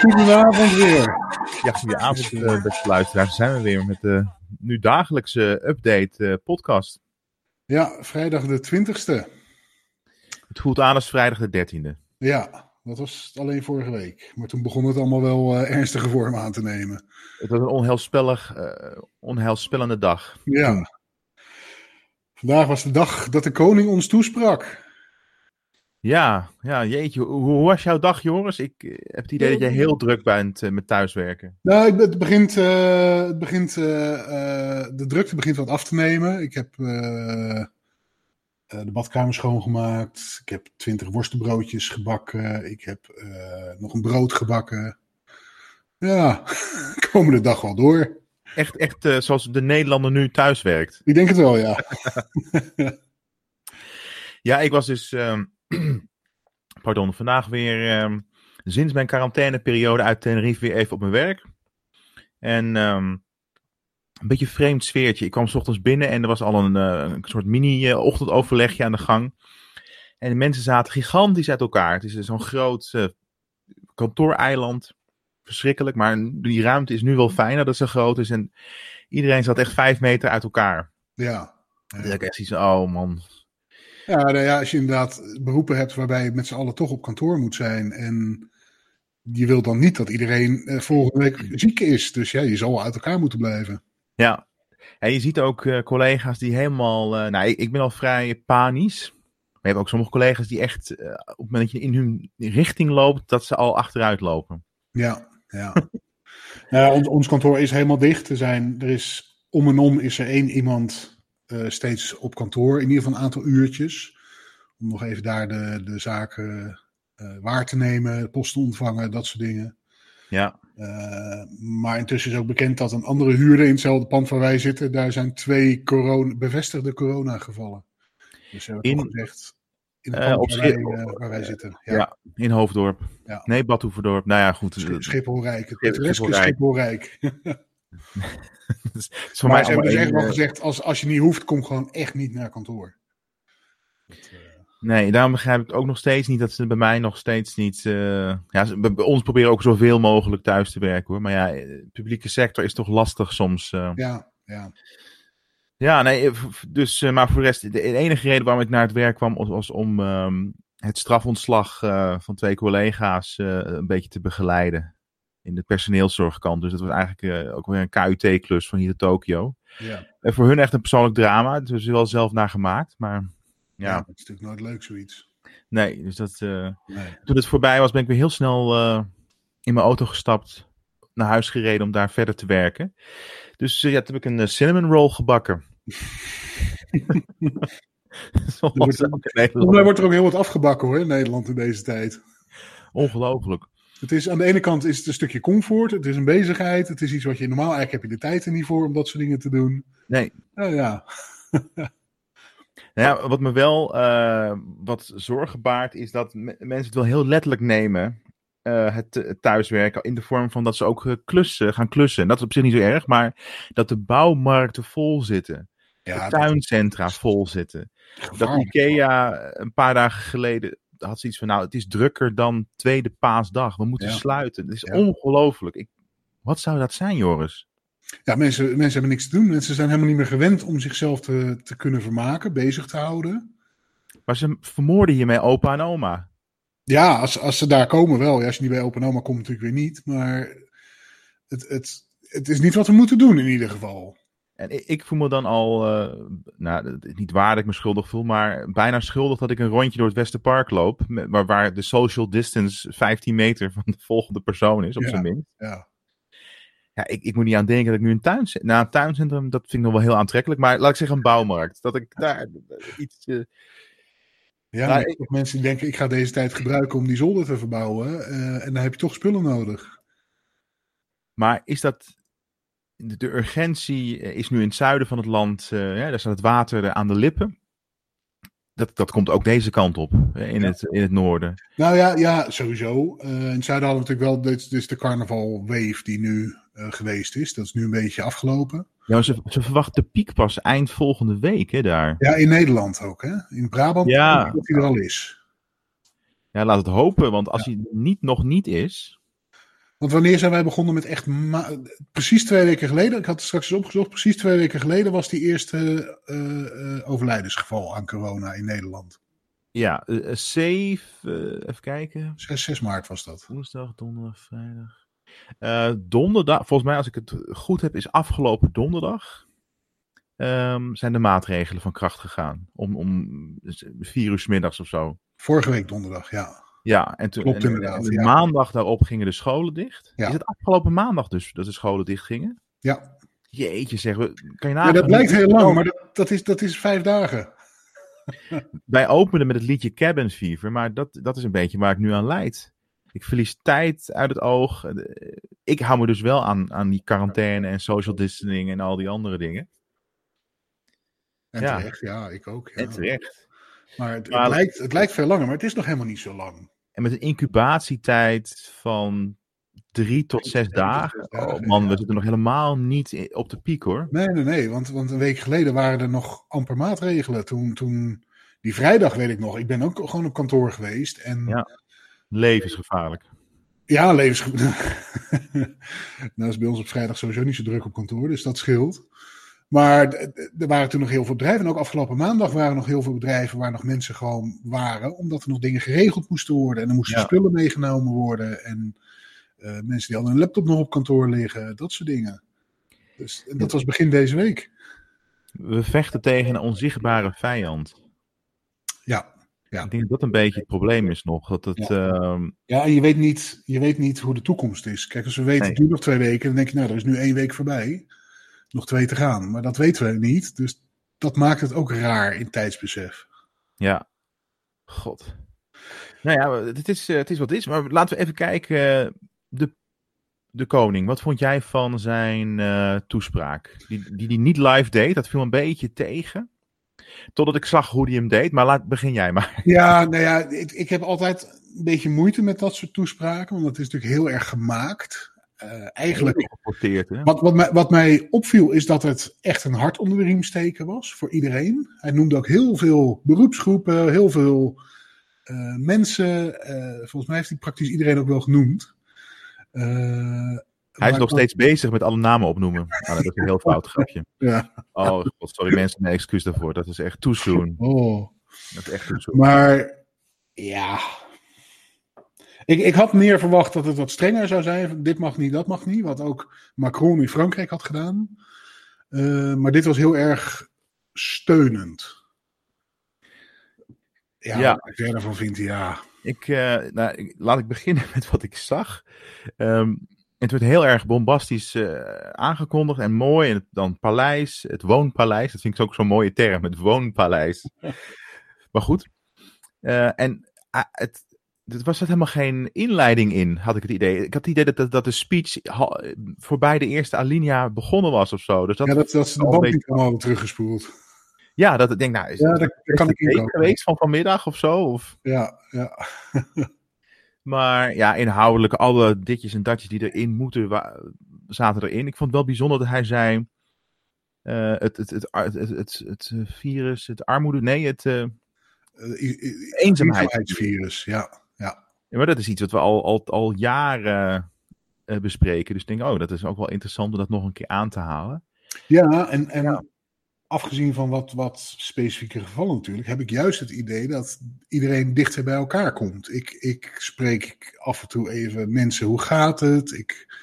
goedenavond weer. Ja, goedenavond uh, beste luisteraars. Zijn we weer met de nu dagelijkse update uh, podcast. Ja, vrijdag de 20ste. Het voelt aan als vrijdag de 13e. Ja, dat was alleen vorige week. Maar toen begon het allemaal wel uh, ernstige vorm aan te nemen. Het was een onheilspellig, onheilspellende dag. Ja. Vandaag was de dag dat de koning ons toesprak. Ja, ja, jeetje. Hoe, was jouw dag, Joris? Ik eh, heb het idee dat jij heel druk bent uh, met thuiswerken. Nou, het begint, uh, het begint de drukte begint wat af te nemen. Ik heb de badkamer schoongemaakt. Ik heb twintig worstenbroodjes gebakken. Ik heb nog een brood gebakken. Ja, komende dag wel door. Echt, echt zoals de Nederlander nu thuis werkt. Ik denk het wel, ja. ja, ik was dus... Ehm, pardon, vandaag weer um, sinds mijn quarantaineperiode uit Tenerife weer even op mijn werk. En um, een beetje een vreemd sfeertje. Ik kwam s ochtends binnen en er was al een, uh, een soort mini-ochtendoverlegje aan de gang. En de mensen zaten gigantisch uit elkaar. Het is zo'n groot uh, kantooreiland. Verschrikkelijk, maar die ruimte is nu wel fijn dat zo groot is. En iedereen zat echt vijf meter uit elkaar. Ja. ja. Ik echt zoiets oh man, ja, nou ja, als je inderdaad beroepen hebt waarbij je met z'n allen toch op kantoor moet zijn. En je wilt dan niet dat iedereen eh, volgende week ziek is. Dus ja, je zal uit elkaar moeten blijven. Ja, en je ziet ook uh, collega's die helemaal. Uh, nou, ik, ik, ben al vrij panisch. Maar je hebt ook sommige collega's die echt uh, op het moment dat je in hun richting loopt, dat ze al achteruit lopen. Ja, ja. nou, ons, ons kantoor is helemaal dicht. Er, zijn, er is om en om is er één iemand steeds op kantoor, in ieder geval een aantal uurtjes. Om nog even daar de, de zaken uh, waar te nemen, posten ontvangen, dat soort dingen. Ja. Uh, maar intussen is ook bekend dat een andere huurder in hetzelfde pand waar wij zitten, daar zijn twee corona, bevestigde corona-gevallen. Dus hebben in, gezegd, in het pand waar, wij, waar, wij, zitten. Ja, ja in Hoofddorp. Ja. Nee, Badhoevedorp. Nou ja, goed. Schipholrijk. Het Schipholrijk. Schipholrijk. dus, voor maar mij ze hebben dus echt wel gezegd, als, als je niet hoeft, kom gewoon echt niet naar kantoor. Dat, uh... Nee, daarom begrijp ik ook nog steeds niet dat ze bij mij nog steeds niet... Uh, ja, bij ons proberen ook zoveel mogelijk thuis te werken hoor. Maar ja, de publieke sector is toch lastig soms. Uh... Ja, ja. Ja, nee, dus, maar voor de rest, de enige reden waarom ik naar het werk kwam was, was om um, het strafontslag van twee collega's een beetje te begeleiden in de personeelszorgkant. Dus dat was eigenlijk uh, ook weer een KUT-klus van hier in Tokio. Ja. En voor hun echt een persoonlijk drama. Het is wel zelf naar gemaakt, maar ja. is natuurlijk nooit leuk zoiets. Nee, dus dat, uh, nee. toen het voorbij was ben ik weer heel snel uh, in mijn auto gestapt, naar huis gereden om daar verder te werken. Dus ja, toen heb ik een cinnamon roll gebakken. Volgens mij wordt er ook heel wat afgebakken hoor in Nederland in deze tijd. Ongelooflijk. Het is, aan de ene kant is het een stukje comfort, het is een bezigheid, het is iets wat je normaal eigenlijk heb je de tijd er niet voor om dat soort dingen te doen. Nee. Nou ja. nou ja, wat me wel uh, wat zorgen baart, is dat mensen het wel heel letterlijk nemen. Uh, het, thuiswerken in de vorm van dat ze ook klussen, gaan klussen. En dat is op zich niet zo erg, maar dat de bouwmarkten vol zitten. Ja, de tuincentra vol zitten. Dat IKEA een paar dagen geleden had zoiets van, nou, het is drukker dan tweede paasdag. We moeten ja. sluiten. Het is ja. ongelooflijk. Ik, wat zou dat zijn, Joris? Ja, mensen, mensen hebben niks te doen. Mensen zijn helemaal niet meer gewend om zichzelf te, te kunnen vermaken, bezig te houden. Maar ze vermoorden hiermee opa en oma. Ja, als, als ze daar komen wel. Ja, als je niet bij opa en oma komt, natuurlijk weer niet. Maar het, het, het is niet wat we moeten doen in ieder geval. En ik voel me dan al, uh, nou, niet waar dat ik me schuldig voel, maar bijna schuldig dat ik een rondje door het Westerpark loop. Waar, waar de social distance 15 meter van de volgende persoon is, op ja, zijn minst. Ja. Ja, ik, ik moet niet aan denken dat ik nu een tuin... Nou, een tuincentrum, dat vind ik nog wel heel aantrekkelijk. Maar laat ik zeggen een bouwmarkt. Dat ik daar iets... Uh, ja, nou, ik, mensen die denken, ik ga deze tijd gebruiken om die zolder te verbouwen. Uh, en dan heb je toch spullen nodig. Maar is dat de, de, urgentie is nu in het zuiden van het land, uh, ja, daar staat het water aan de lippen. Dat, dat komt ook deze kant op, in, ja. het, in het noorden. Nou ja, ja sowieso. Uh, in het zuiden hadden we natuurlijk wel, dit, dit is de carnaval wave die nu uh, geweest is. Dat is nu een beetje afgelopen. Ja, ze, ze verwachten de piek pas eind volgende week, hè, daar. Ja, in Nederland ook, hè. In Brabant, ja. dat hij er al is. Ja, laat het hopen, want als ja. hij niet, nog niet is, Want wanneer zijn wij begonnen met echt. Precies twee weken geleden, ik had het straks eens opgezocht. Precies twee weken geleden was die eerste uh, uh, overlijdensgeval aan corona in Nederland. Ja, uh, 7. even kijken. 6, 6 maart was dat. Woensdag, donderdag, vrijdag. donderdag, volgens mij, als ik het goed heb, is afgelopen donderdag. Um, zijn de maatregelen van kracht gegaan. Om, om vier uur middags of zo. Vorige week donderdag, ja. Ja, en toen Klopt, en, maandag daarop gingen de scholen dicht. Ja. Is het afgelopen maandag dus dat de scholen dicht gingen? Ja. Jeetje, zeg, kan je nagaan? Ja, dat lijkt heel lang, maar dat, dat, is, dat is vijf dagen. Wij openen met het liedje Cabin Fever, maar dat, dat is een beetje waar ik nu aan leid. Ik verlies tijd uit het oog. Ik hou me dus wel aan, aan die quarantaine en social distancing en al die andere dingen. En ja. terecht, ja, ik ook. Ja. En terecht. Maar, het, het, lijkt, het lijkt veel langer, maar het is nog helemaal niet zo lang. En met een incubatietijd van drie tot zes dagen. Oh man, we zitten nog helemaal niet op de piek hoor. Nee, nee, nee. Want, want een week geleden waren er nog amper maatregelen. Toen, toen, die vrijdag weet ik nog. Ik ben ook gewoon op kantoor geweest. En, ja, levensgevaarlijk. Ja, levensgevaarlijk. nou is bij ons op vrijdag sowieso niet zo druk op kantoor, dus dat scheelt. Maar er waren toen nog heel veel bedrijven. En ook afgelopen maandag waren er nog heel veel bedrijven waar nog mensen gewoon waren. Omdat er nog dingen geregeld moesten worden. En er moesten spullen meegenomen worden. En uh, mensen die hadden een laptop nog op kantoor liggen. Dat soort dingen. Dus en dat was begin deze week. We vechten tegen een onzichtbare vijand. Ja. Ja. Ik denk dat dat een beetje het probleem is nog. Dat het, ja, uh... ja en je weet, niet, je weet niet hoe de toekomst is. Kijk, als we weten, nee. het duurt nog twee weken, dan denk je, nou, er is nu één week voorbij nog twee te gaan. Maar dat weten we niet. Dus dat maakt het ook raar in tijdsbesef. Ja. God. Nou ja, het is, eh, het is wat het is. Maar laten we even kijken. De, de koning, wat vond jij van zijn uh, toespraak? Die, die die niet live deed, dat viel een beetje tegen. Totdat ik zag hoe hij hem deed. Maar laat, begin jij maar. Ja, nou ja, ik, ik heb altijd een beetje moeite met dat soort toespraken. Want het is natuurlijk heel erg gemaakt. Uh, eigenlijk. Wat, wat, mij, wat mij opviel is dat het echt een hart onder de riem steken was voor iedereen. Hij noemde ook heel veel beroepsgroepen, heel veel uh, mensen. Uh, volgens mij heeft hij praktisch iedereen ook wel genoemd. hij is nog steeds bezig met alle namen opnoemen. Nou, dat is een heel fout grapje. ja. Oh, God, sorry mensen, mijn excuus daarvoor. Dat is echt too soon. Oh. Dat is echt too soon. Maar ja, ik, ik had meer verwacht dat het wat strenger zou zijn. Dit mag niet, dat mag niet. Wat ook Macron in Frankrijk had gedaan. Uh, maar dit was heel erg steunend. Ja, ja. wat ik ervan vind, ja. Ik, uh, nou, ik, laat ik beginnen met wat ik zag. Um, het werd heel erg bombastisch uh, aangekondigd en mooi. En dan paleis, het woonpaleis. Dat vind ik ook zo'n mooie term, het woonpaleis. maar goed. Uh, en uh, het, er was er helemaal geen inleiding in, had ik het idee. Ik had het idee dat, dat, de speech voorbij de eerste alinea begonnen was of zo. Dus dat ja, dat, dat ze de band niet allemaal teruggespoeld. Ja, dat ik denk, nou, is, ja, dat, is kan ik geweest van vanmiddag of zo? Of? Ja, ja. maar ja, inhoudelijk, alle ditjes en datjes die erin moeten, zaten erin. Ik vond het wel bijzonder dat hij zei, uh, het, het, het, het, het, het, virus, het armoede, nee, het... Uh, eenzaamheidsvirus, ja. Ja, maar dat is iets wat we al, al, al jaren uh, bespreken. Dus ik denk, oh, dat is ook wel interessant om dat nog een keer aan te halen. Ja, en, en ja. afgezien van wat, wat specifieke gevallen natuurlijk, heb ik juist het idee dat iedereen dichter bij elkaar komt. Ik, ik spreek af en toe even mensen, hoe gaat het? Ik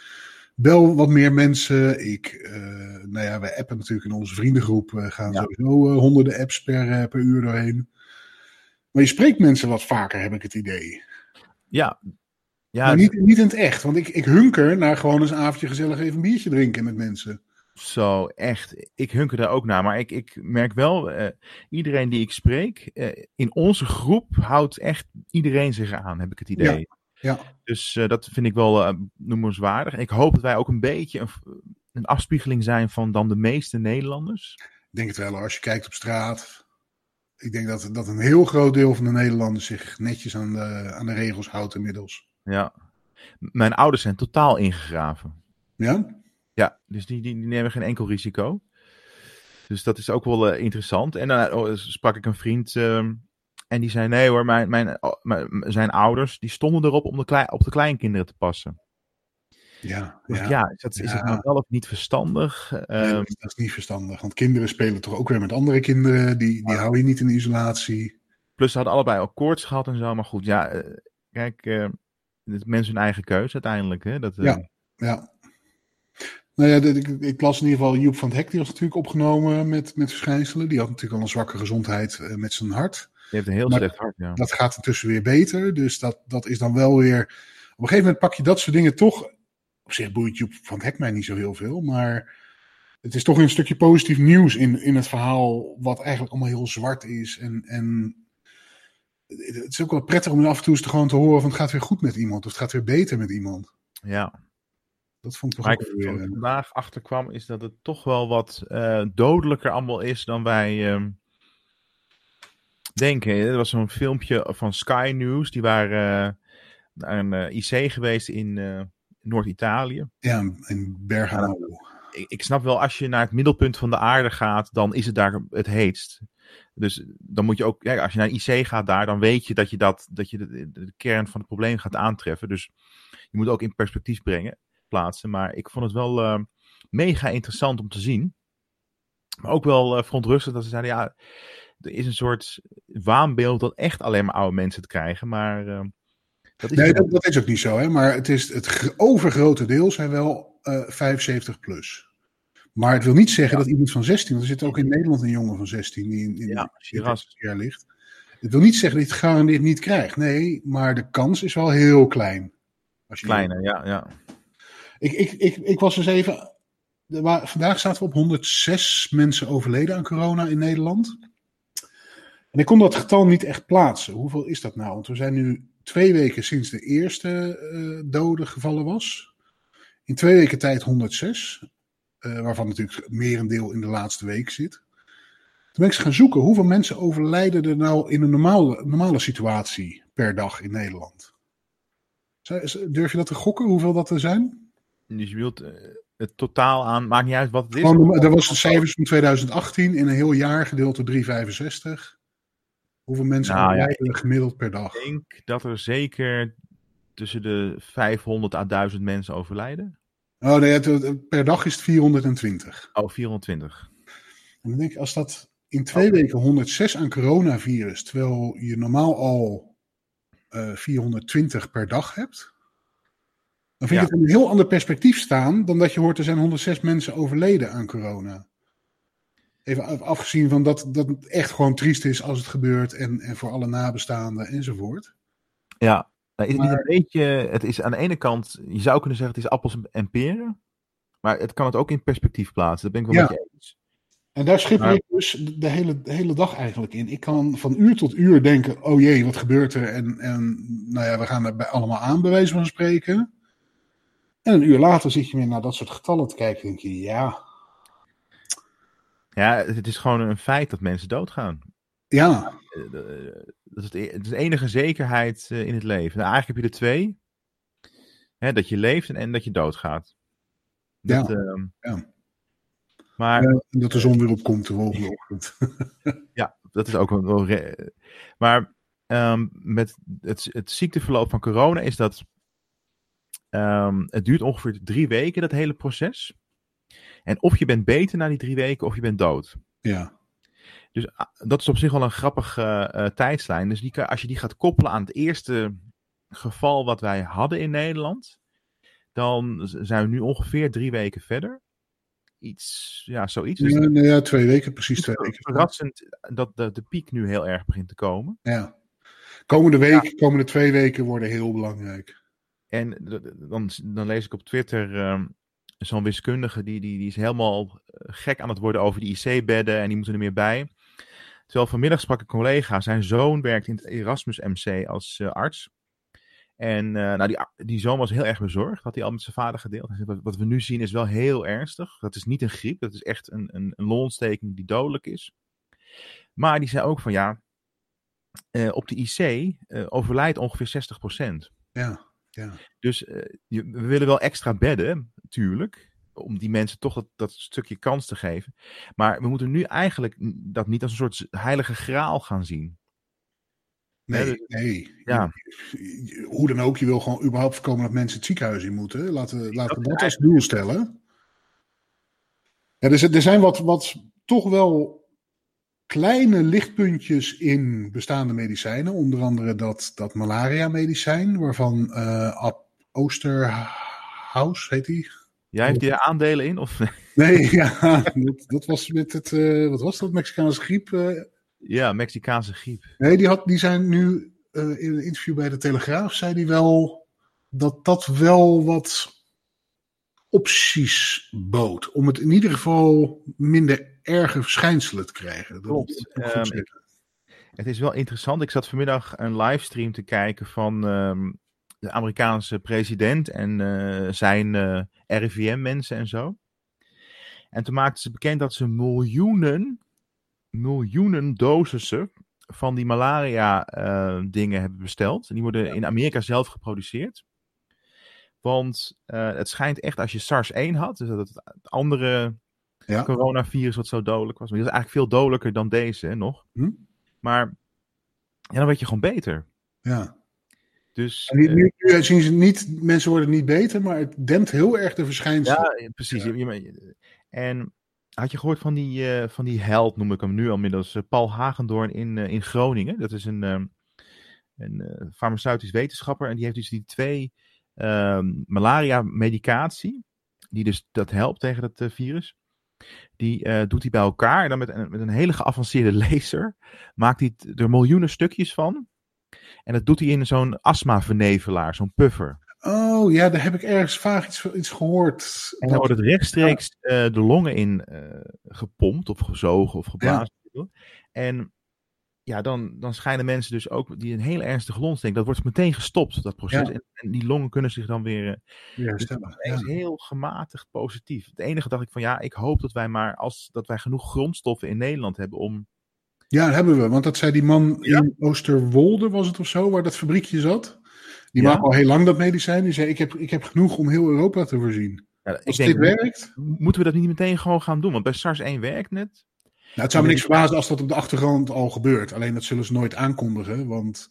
bel wat meer mensen. Ik, uh, nou ja, wij appen natuurlijk in onze vriendengroep, uh, gaan ja. sowieso uh, honderden apps per, per uur doorheen. Maar je spreekt mensen wat vaker, heb ik het idee. Ja. ja maar niet, niet in het echt, want ik, ik hunker naar gewoon eens een avondje gezellig even een biertje drinken met mensen. Zo, echt. Ik hunker daar ook naar. Maar ik, ik merk wel, uh, iedereen die ik spreek, uh, in onze groep houdt echt iedereen zich aan, heb ik het idee. Ja. ja. Dus uh, dat vind ik wel noemenswaardig. Ik hoop dat wij ook een beetje een, een, afspiegeling zijn van dan de meeste Nederlanders. Ik denk het wel, als je kijkt op straat, ik denk dat, dat een heel groot deel van de Nederlanders zich netjes aan de, aan de regels houdt inmiddels. Ja. Mijn ouders zijn totaal ingegraven. Ja? Ja, dus die, die, die nemen geen enkel risico. Dus dat is ook wel uh, interessant. En dan uh, sprak ik een vriend uh, en die zei: Nee hoor, mijn, mijn, mijn, zijn ouders die stonden erop om de klei, op de kleinkinderen te passen. Ja, Dus ja. ja, is, dat, is Ja. dat nou wel of niet verstandig? Nee, Ehm, dat, is, niet verstandig. Want kinderen spelen toch ook weer met andere kinderen. Die, die hou je niet in isolatie. plus ze hadden allebei al koorts gehad en zo. Maar goed, ja, eh, kijk, eh, het mensen hun eigen keuze uiteindelijk. Hè? Dat, eh, Ja. Ja. Nou ja, ik, ik las in ieder geval Joep van het Hek. Die was natuurlijk opgenomen met, met verschijnselen. Die had natuurlijk al een zwakke gezondheid met zijn hart. Die heeft een heel Maar- slecht hart, ja. Dat gaat intussen weer beter. Dus dat, dat is dan wel weer... Op een gegeven moment pak je dat soort dingen toch... Op zich boeit Joep van het Hek mij niet zo heel veel. Maar het is toch een stukje positief nieuws in, in het verhaal... wat eigenlijk allemaal heel zwart is. En, en het is ook wel prettig om af en toe eens te gewoon te horen... van het gaat weer goed met iemand. Of het gaat weer beter met iemand. ja. Dat vond ik toch ook ik weer... vandaag achter kwam, is dat het toch wel wat eh, dodelijker allemaal is dan wij ehm, denken. Er was zo'n filmpje van Sky News. Die waren eh, naar een eh, IC geweest in Noord-Italië. Ja, in Bergamo. ik, ik snap wel, als je naar het middelpunt van de aarde gaat, dan is het daar het heetst. Dus dan moet je ook, ja, als je naar IC gaat daar, dan weet je dat je, dat, dat je de, de kern van het probleem gaat aantreffen. Dus je moet ook in perspectief brengen, plaatsen. Maar ik vond het wel eh, mega interessant om te zien. Maar ook wel eh, verontrustend dat ze zeiden, ja, er is een soort waanbeeld dat echt alleen maar oude mensen het krijgen. Maar eh, dat is Nee, dat, dat is ook niet zo, hè? maar het, is, het gro- overgrote deel zijn wel eh 75 plus. Maar het wil niet zeggen dat iemand van 16, want er zit ook in Nederland een jongen van 16 die in, in Ja, in het jaar ligt. Het wil niet zeggen dat je het gegarandeerd niet krijgt. Nee, maar de kans is wel heel klein. Als je kleiner, ja, ja. Ik, ik, ik, ik was dus even. vandaag zaten we op 106 mensen overleden aan corona in Nederland. En ik kon dat getal niet echt plaatsen. Hoeveel is dat nou? Want we zijn nu twee weken sinds de eerste eh dode gevallen was. In twee weken tijd 106. eh, waarvan natuurlijk merendeel in de laatste week zit. Toen ben ik gaan zoeken. Hoeveel mensen overlijden er nou in een normale, normale situatie per dag in Nederland? Durf je dat te gokken? Hoeveel dat er zijn? Dus je wilt eh, het totaal aan, maakt niet uit wat het is. Gewoon, dat was de cijfers van 2018 in een heel jaar gedeeld door 365. Hoeveel mensen Nou overlijden er gemiddeld per dag? Ik denk dat er zeker tussen de 500 à 1000 mensen overlijden. Oh, nee, per dag is het 420. Oh, 420. En dan denk ik, als dat in twee weken 106 aan coronavirus, terwijl je normaal al eh 420 per dag hebt, dan vind ik het een heel ander perspectief staan dan dat je hoort er zijn 106 mensen overleden aan corona. Even af- afgezien van dat, dat het echt gewoon triest is als het gebeurt en, en voor alle nabestaanden enzovoort. Ja, nou, is het niet een beetje, het is aan de ene kant, je zou kunnen zeggen het is appels en peren. Maar het kan het ook in perspectief plaatsen. Dat ben ik wel Ja. met je eens. En daar Maar- ik dus de- hele, de hele dag eigenlijk in. Ik kan van uur tot uur denken, oh jee, wat gebeurt er? En, en nou ja, we gaan er bij allemaal aan, bij wijze van spreken. En een uur later zit je weer naar dat soort getallen te kijken. En denk je, ja, Ja, het is gewoon een feit dat mensen doodgaan. ja, Eh, de- Dat is e- is de enige zekerheid eh, in het leven. Nou, eigenlijk heb je er twee. Hè, dat je leeft en, en dat je doodgaat. Dat, ehm, ja. Maar Eh, dat de zon weer opkomt de volgende ochtend. Ja, dat is ook wel- Maar ehm, met het, het ziekteverloop van corona is dat. ehm, het duurt ongeveer drie weken, dat hele proces. En of je bent beter na die drie weken, of je bent dood. ja, Dus ah, dat is op zich wel een grappige eh, tijdslijn. Dus die, kan- als je die gaat koppelen aan het eerste geval wat wij hadden in Nederland, dan zijn we nu ongeveer drie weken verder. Iets, ja, zoiets. Dus ja, nou ja, twee weken, precies twee weken. verrassend dat de, de piek nu heel erg begint te komen. Ja. Komende week, komende twee weken worden heel belangrijk. En dan, dan lees ik op Twitter ehm, zo'n wiskundige die, die, die is helemaal eh, gek aan het worden over die IC-bedden en die moeten er meer bij. Terwijl vanmiddag sprak een collega, zijn zoon werkt in het Erasmus MC als eh, arts. En eh, nou, die, die zoon was heel erg bezorgd, had hij al met zijn vader gedeeld. Wat, we nu zien is wel heel ernstig. Dat is niet een griep, dat is echt een, een, een longontsteking die dodelijk is. Maar die zei ook van ja, op de IC overlijdt ongeveer 60%. Ja, ja. Dus eh, je- we willen wel extra bedden, natuurlijk. Om die mensen toch dat, dat stukje kans te geven. Maar we moeten nu eigenlijk dat niet als een soort heilige graal gaan zien. Nee, dus- nee. Ja. Hoe dan ook, je wil gewoon überhaupt voorkomen dat mensen het ziekenhuis in moeten. Laten, laten we Dat als doel stellen. Ja, er, er zijn wat, wat toch wel kleine lichtpuntjes in bestaande medicijnen. Onder andere dat, dat malaria-medicijn, waarvan eh Ab Oosterhuis heet die. Jij heeft die aandelen in? Of... Nee, ja, dat, dat was met het, eh, wat was dat, Mexicaanse griep? eh, ja, Mexicaanse griep. Nee, die, had, die zijn nu in een interview bij de Telegraaf, zei hij wel dat dat wel wat opties bood. Om het in ieder geval minder erge verschijnselen te krijgen. Klopt. Ehm. Het is wel interessant. Ik zat vanmiddag een livestream te kijken van ehm, de Amerikaanse president en eh, zijn eh, RIVM-mensen en zo. En toen maakten ze bekend dat ze miljoenen, miljoenen dosissen van die malaria-dingen hebben besteld. En die worden in Amerika zelf geproduceerd. Want eh, het schijnt echt, als je SARS-1 had, dus dat het andere Ja. coronavirus wat zo dodelijk was. Maar die was eigenlijk veel dodelijker dan deze hè, nog. Hm? Maar ja, dan werd je gewoon beter. Ja. Dus nu, eh, nu, nu zien ze niet, mensen worden niet beter, maar het dempt heel erg de verschijnselen. ja, eh, precies. Ja. En had je gehoord van die, eh, van die held, noem ik hem nu al inmiddels, eh, Paul Hagendoorn in, eh, in Groningen. Dat is een, ehm, een eh, farmaceutisch wetenschapper en die heeft dus die twee ehm, malaria-medicatie, die dus dat helpt tegen dat eh, virus. Die eh, doet hij bij elkaar en dan met een, met een hele geavanceerde laser maakt hij er miljoenen stukjes van. En dat doet hij in zo'n astma-vernevelaar, zo'n puffer. Oh ja, daar heb ik ergens vaag iets, iets gehoord. En dan wordt het rechtstreeks eh, de longen in eh, gepompt of gezogen of geblazen. En ja, dan, dan schijnen mensen dus ook die een heel ernstige longontsteking, dat wordt meteen gestopt, dat proces. Ja. En, en die longen kunnen zich dan weer... eh, Ja, dus herstellen. het is Ja. heel gematigd positief. Het enige dacht ik van ja, ik hoop dat wij maar als dat wij genoeg grondstoffen in Nederland hebben om. Ja, dat hebben we. Want dat zei die man Ja. in Oosterwolde, was het of zo, waar dat fabriekje zat. Die Ja. maakt al heel lang dat medicijn. Die zei, ik heb, ik heb genoeg om heel Europa te voorzien. Ja, ik Als denk, dit werkt... moeten we dat niet meteen gewoon gaan doen? Want bij SARS 1 werkt net. Nou, het zou me niks verbazen als dat op de achtergrond al gebeurt. Alleen dat zullen ze nooit aankondigen. Want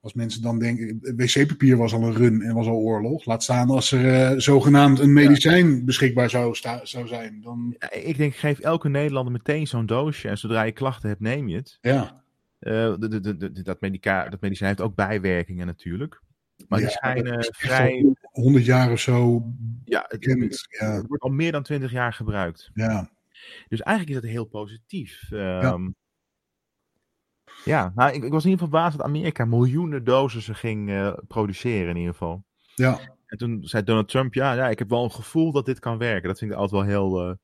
als mensen dan denken... wc-papier was al een run en was al oorlog. Laat staan als er eh, zogenaamd een medicijn beschikbaar zou, sta- zou zijn. Dan, Ja, Ik denk, geef elke Nederlander meteen zo'n doosje. En zodra je klachten hebt, neem je het. ja. Eh, de- de- de- de- dat, medica, dat medicijn heeft ook bijwerkingen natuurlijk. Maar die schijnen is echt vrij. al 100 jaar of zo Ja, het. Ja, het wordt al meer dan 20 jaar gebruikt. ja. Dus eigenlijk is dat heel positief. Ehm, ja. nou, ik, ik was in ieder geval verbaasd dat Amerika miljoenen dosissen ging eh, produceren in ieder geval. ja. En toen zei Donald Trump, ja, ja, ik heb wel een gevoel dat dit kan werken. Dat vind ik altijd wel heel eh,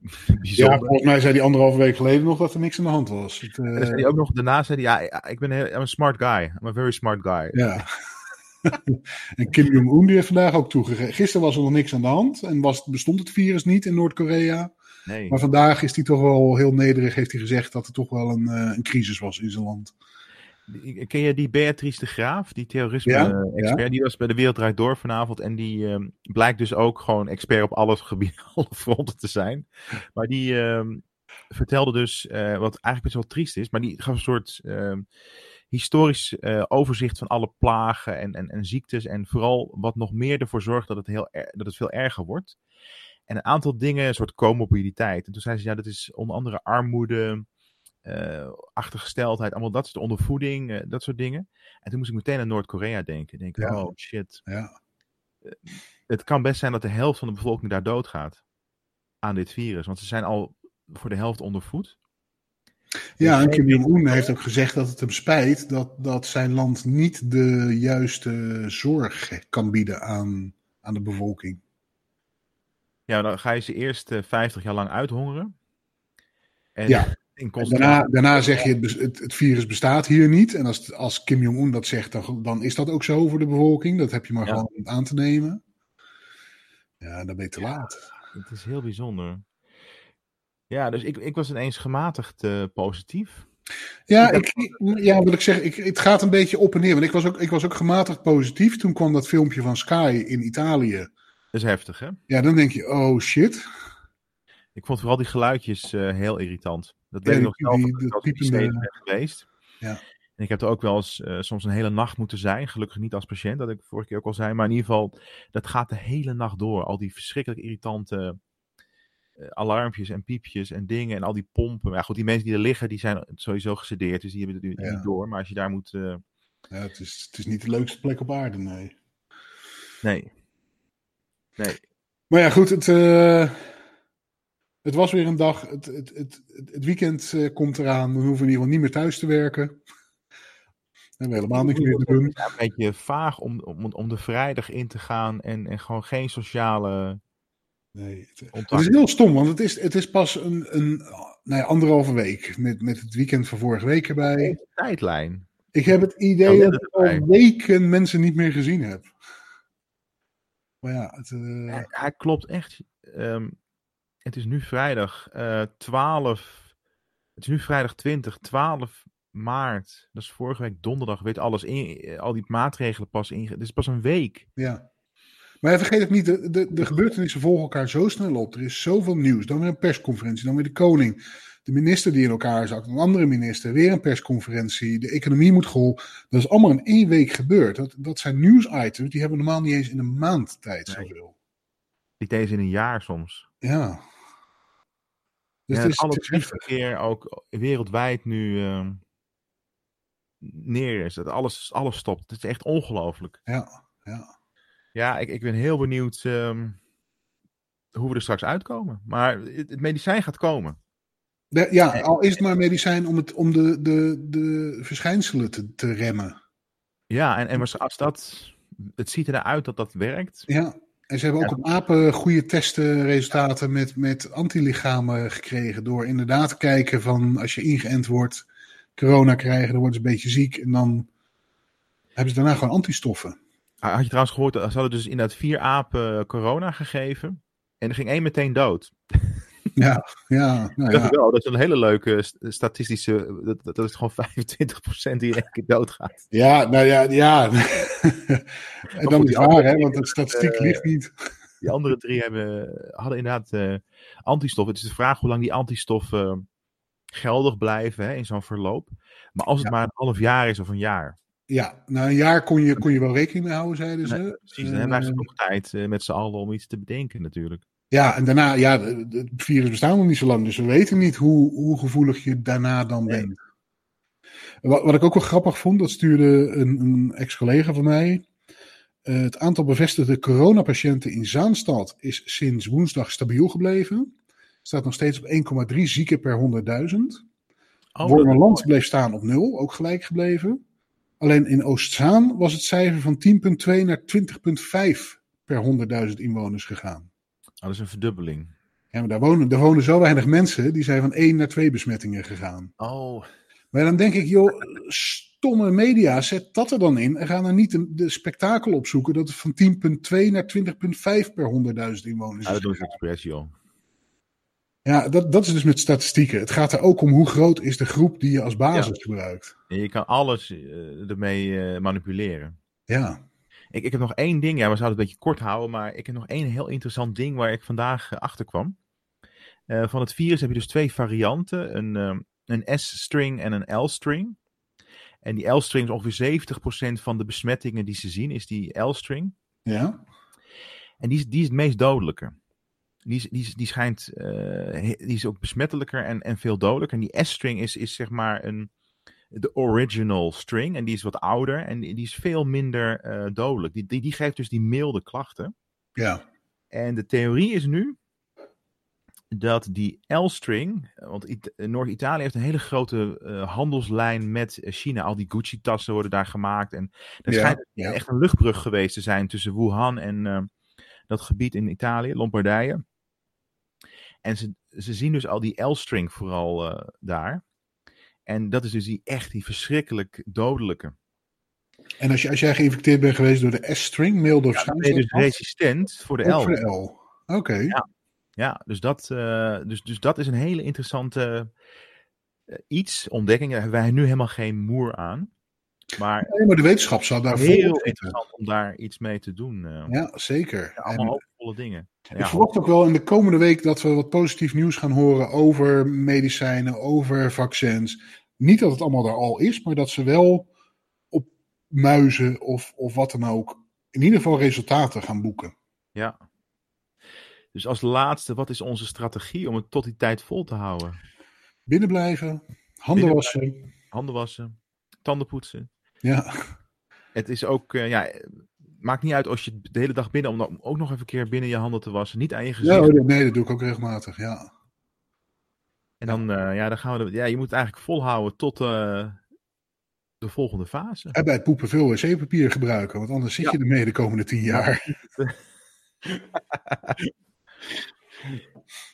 Ja, volgens mij zei hij anderhalve week geleden nog dat er niks aan de hand was. Het, zei hij ook nog, daarna zei hij, ja, ik ben heel, a smart guy. I'm a very smart guy. ja. en Kim Jong-un die heeft vandaag ook toegegeven. Gisteren was er nog niks aan de hand en was, bestond het virus niet in Noord-Korea. Nee. Maar vandaag is hij toch wel heel nederig, heeft hij gezegd dat er toch wel een, eh, een crisis was in zijn land. Ken je die Beatrice de Graaf, die Ja, terrorisme-expert? Die was bij de Wereld Draait Door vanavond. En die ehm, blijkt dus ook gewoon expert op alle gebieden, alle fronten te zijn. Maar die ehm, vertelde dus, eh, wat eigenlijk best wel triest is, maar die gaf een soort ehm, historisch eh, overzicht van alle plagen en, en, en ziektes. En vooral wat nog meer ervoor zorgt dat het, heel er- dat het veel erger wordt. En een aantal dingen, een soort comorbiditeit. En toen zei ze, ja, dat is onder andere armoede, eh, achtergesteldheid, allemaal dat soort ondervoeding, eh, dat soort dingen. En toen moest ik meteen aan Noord-Korea denken. Denk, Ja. oh shit. Ja, Het kan best zijn dat de helft van de bevolking daar doodgaat aan dit virus. Want ze zijn al voor de helft ondervoed. ja en Kim Jong-un heeft ook gezegd dat het hem spijt dat, dat zijn land niet de juiste zorg kan bieden aan, aan de bevolking. Ja, dan ga je ze eerst eh, 50 jaar lang uithongeren. En Ja. in daarna, daarna zeg je, het, het, het virus bestaat hier niet. En als, als Kim Jong-un dat zegt, dan, dan is dat ook zo voor de bevolking. Dat heb je maar Ja. gewoon aan te nemen. Ja, dan ben je te laat. Het is heel bijzonder. Ja, dus ik, ik was ineens gematigd eh, positief. Ja, ik, ja wat ik zeg, ik, het gaat een beetje op en neer. Want ik was, ook, ik was ook gematigd positief. Toen kwam dat filmpje van Sky in Italië. Dat is heftig, hè? Ja, dan denk je, oh shit. Ik vond vooral die geluidjes eh, heel irritant. Dat Ja, weet ik nog zelf, die- ik ben geweest. Ja. En ik heb er ook wel eens eh, soms een hele nacht moeten zijn. Gelukkig niet als patiënt, dat ik vorige keer ook al zei. Maar in ieder geval, dat gaat de hele nacht door. Al die verschrikkelijk irritante uh, alarmpjes en piepjes en dingen en al die pompen. Maar goed, die mensen die er liggen, die zijn sowieso gesedeerd. Dus die hebben het ja. niet door. Maar als je daar moet... Ja, het is, het is niet de leukste plek op aarde, nee. Nee. Nee. Maar ja, goed, het, het was weer een dag. Het, het, het, het weekend komt eraan. We hoeven in ieder geval niet meer thuis te werken hebben helemaal niks meer te doen. Het is een beetje vaag om, om, om de vrijdag in te gaan en, en gewoon geen sociale. Nee, het, het is heel stom, want het is, het is pas een, een nou ja, anderhalve week met, met het weekend van vorige week erbij. tijdlijn. Ik heb het idee dat ik al weken mensen niet meer gezien heb. Maar ja, het, uh... hij, hij, klopt echt. Um, het is nu vrijdag uh, 12. Het is nu vrijdag 20, 12 maart, dat is vorige week donderdag, weet alles, in, eh, al die maatregelen pas in. Het is pas een week. Ja. Maar vergeet ook niet, de, de, de gebeurtenissen volgen elkaar zo snel op. Er is zoveel nieuws. Dan weer een persconferentie, dan weer de koning. De minister die in elkaar zakt, een andere minister, weer een persconferentie. De economie moet geholpen. Dat is allemaal in één week gebeurd. Dat, dat zijn nieuwsitems, die hebben normaal niet eens in een maand tijd nee. zoveel. Niet eens in een jaar soms. Ja. Dus ja, het is, alle keer ook wereldwijd nu... Uh neer is. Dat alles, alles stopt. Het is echt ongelooflijk. Ja, ja. Ja, ik, ik ben heel benieuwd um, hoe we er straks uitkomen. Maar het, het medicijn gaat komen. De, ja, al is het maar medicijn om, het, om de, de, de verschijnselen te, te remmen. Ja, en, en als dat. Het ziet eruit dat dat werkt. Ja, en ze hebben ook ja. op apen goede testenresultaten met, met antilichamen gekregen. Door inderdaad te kijken van als je ingeënt wordt, corona krijgen, dan worden ze een beetje ziek en dan hebben ze daarna gewoon antistoffen. Had je trouwens gehoord, ze hadden dus inderdaad vier apen corona gegeven en er ging één meteen dood. Ja, ja. Nou dat, ja. Wel, dat is een hele leuke statistische. Dat, dat is gewoon 25% die in één keer doodgaat. Ja, nou ja, ja. en dan is waar, hè, want de statistiek uh, ligt niet. Die andere drie hebben, hadden inderdaad uh, antistoffen. Het is de vraag hoe lang die antistoffen geldig blijven hè, in zo'n verloop. Maar als het ja. maar een half jaar is of een jaar. Ja, na een jaar kon je, kon je wel rekening mee houden, zeiden ze. Nee, precies, dan hebben ze nog tijd uh, met z'n allen om iets te bedenken natuurlijk. Ja, en daarna, ja, het virus bestaat nog niet zo lang, dus we weten niet hoe, hoe gevoelig je daarna dan nee. bent. Wat, wat, ik ook wel grappig vond, dat stuurde een, een ex-collega van mij. Uh, het aantal bevestigde coronapatiënten in Zaanstad is sinds woensdag stabiel gebleven. Staat nog steeds op 1,3 zieken per 100.000. Oh, Wormerland bleef staan op 0, ook gelijk gebleven. Alleen in Oostzaan was het cijfer van 10,2 naar 20,5 per 100.000 inwoners gegaan. Oh, dat is een verdubbeling. Ja, maar daar wonen, daar wonen zo weinig mensen, die zijn van 1 naar 2 besmettingen gegaan. Oh. Maar dan denk ik, joh, stomme media, zet dat er dan in en ga dan niet de, de spektakel opzoeken dat het van 10,2 naar 20,5 per 100.000 inwoners is. Ja, dat is joh. Ja, dat, dat is dus met statistieken. Het gaat er ook om hoe groot is de groep die je als basis ja. gebruikt. Je kan alles uh, ermee uh, manipuleren. Ja. Ik, ik heb nog één ding, ja, we zouden het een beetje kort houden, maar ik heb nog één heel interessant ding waar ik vandaag uh, achter kwam. van het virus heb je dus twee varianten, een, een S-string en een L-string. En die L-string is ongeveer 70% van de besmettingen die ze zien, is die L-string. Ja. En die die is het meest dodelijke. Die, die, die schijnt, uh, die is ook besmettelijker en, en veel dodelijker. En die S-string is, is zeg maar een, de original string. En die is wat ouder en die, is veel minder uh, dodelijk. Die, die, die geeft dus die milde klachten. Ja. En de theorie is nu dat die L-string, want Noord-Italië heeft een hele grote uh, handelslijn met China. Al die Gucci-tassen worden daar gemaakt. En er ja, schijnt ja. echt een luchtbrug geweest te zijn tussen Wuhan en uh, dat gebied in Italië, Lombardije. En ze, ze zien dus al die L-string vooral uh, daar. En dat is dus die echt die verschrikkelijk dodelijke. En als, je, als jij geïnfecteerd bent geweest door de S-string, milde of ja, ben je dus resistent voor de L. Voor de L. Oké. Okay. Ja. ja, dus, dat, uh, dus, dus dat is een hele interessante uh, iets, ontdekking. Daar hebben wij nu helemaal geen moer aan. Maar, nee, maar de wetenschap zou daar heel interessant om daar iets mee te doen. Uh. Ja, zeker. Ja, allemaal dingen. Ja, ik verwacht ook wel in de komende week dat we wat positief nieuws gaan horen over medicijnen, over vaccins. Niet dat het allemaal daar al is, maar dat ze wel op muizen of, of wat dan ook in ieder geval resultaten gaan boeken. Ja. Dus als laatste, wat is onze strategie om het tot die tijd vol te houden? Binnenblijven, handen wassen. Handen wassen, tanden poetsen. Ja. Het is ook, uh, ja, maakt niet uit als je de hele dag binnen, om ook nog even een keer binnen je handen te wassen. Niet aan je gezicht. Ja, nee, dat doe ik ook regelmatig, ja. En dan, uh, ja, dan gaan we, de, ja, je moet het eigenlijk volhouden tot uh, de volgende fase. En bij het poepen veel wc-papier gebruiken, want anders zit ja. je ermee de komende tien jaar.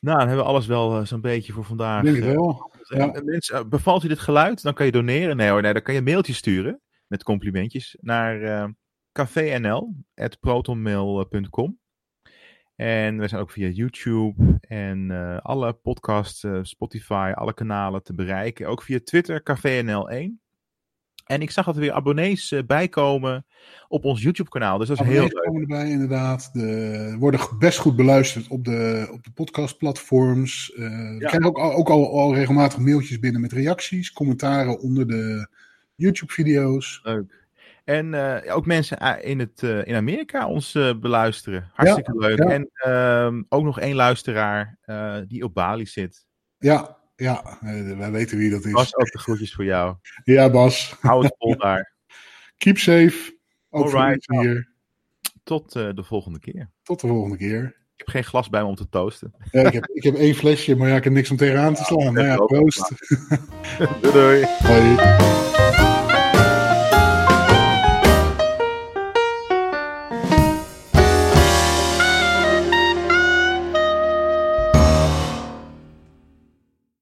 nou, dan hebben we alles wel uh, zo'n beetje voor vandaag. Denk ik wel. Ja. Mensen, bevalt u dit geluid? Dan kan je doneren. Nee hoor, nee, dan kan je een mailtje sturen met complimentjes naar cafénl.protonmail.com. En we zijn ook via YouTube en uh, alle podcasts, uh, Spotify, alle kanalen te bereiken. Ook via Twitter, CaféNL1. En ik zag dat er weer abonnees uh, bijkomen op ons YouTube-kanaal. Dus dat is abonnees heel leuk. komen erbij, inderdaad. De, worden best goed beluisterd op de, op de podcastplatforms. Uh, ja. We krijgen ook, ook al, al regelmatig mailtjes binnen met reacties, commentaren onder de YouTube-video's. Leuk. En uh, ook mensen in, het, uh, in Amerika ons uh, beluisteren. Hartstikke ja, leuk. Ja. En ehm, ook nog één luisteraar die op Bali zit. Ja, ja, wij weten wie dat is. Bas, ook de groetjes voor jou. Ja, Bas. Hou het vol daar. Keep safe. Ook Alright. hier. Tot de volgende keer. Tot de volgende keer. Ik heb geen glas bij me om te toosten. Ja, ik, heb, ik heb één flesje, maar ja, ik heb niks om tegenaan te slaan. Ja, nou ja, proost. doei doei.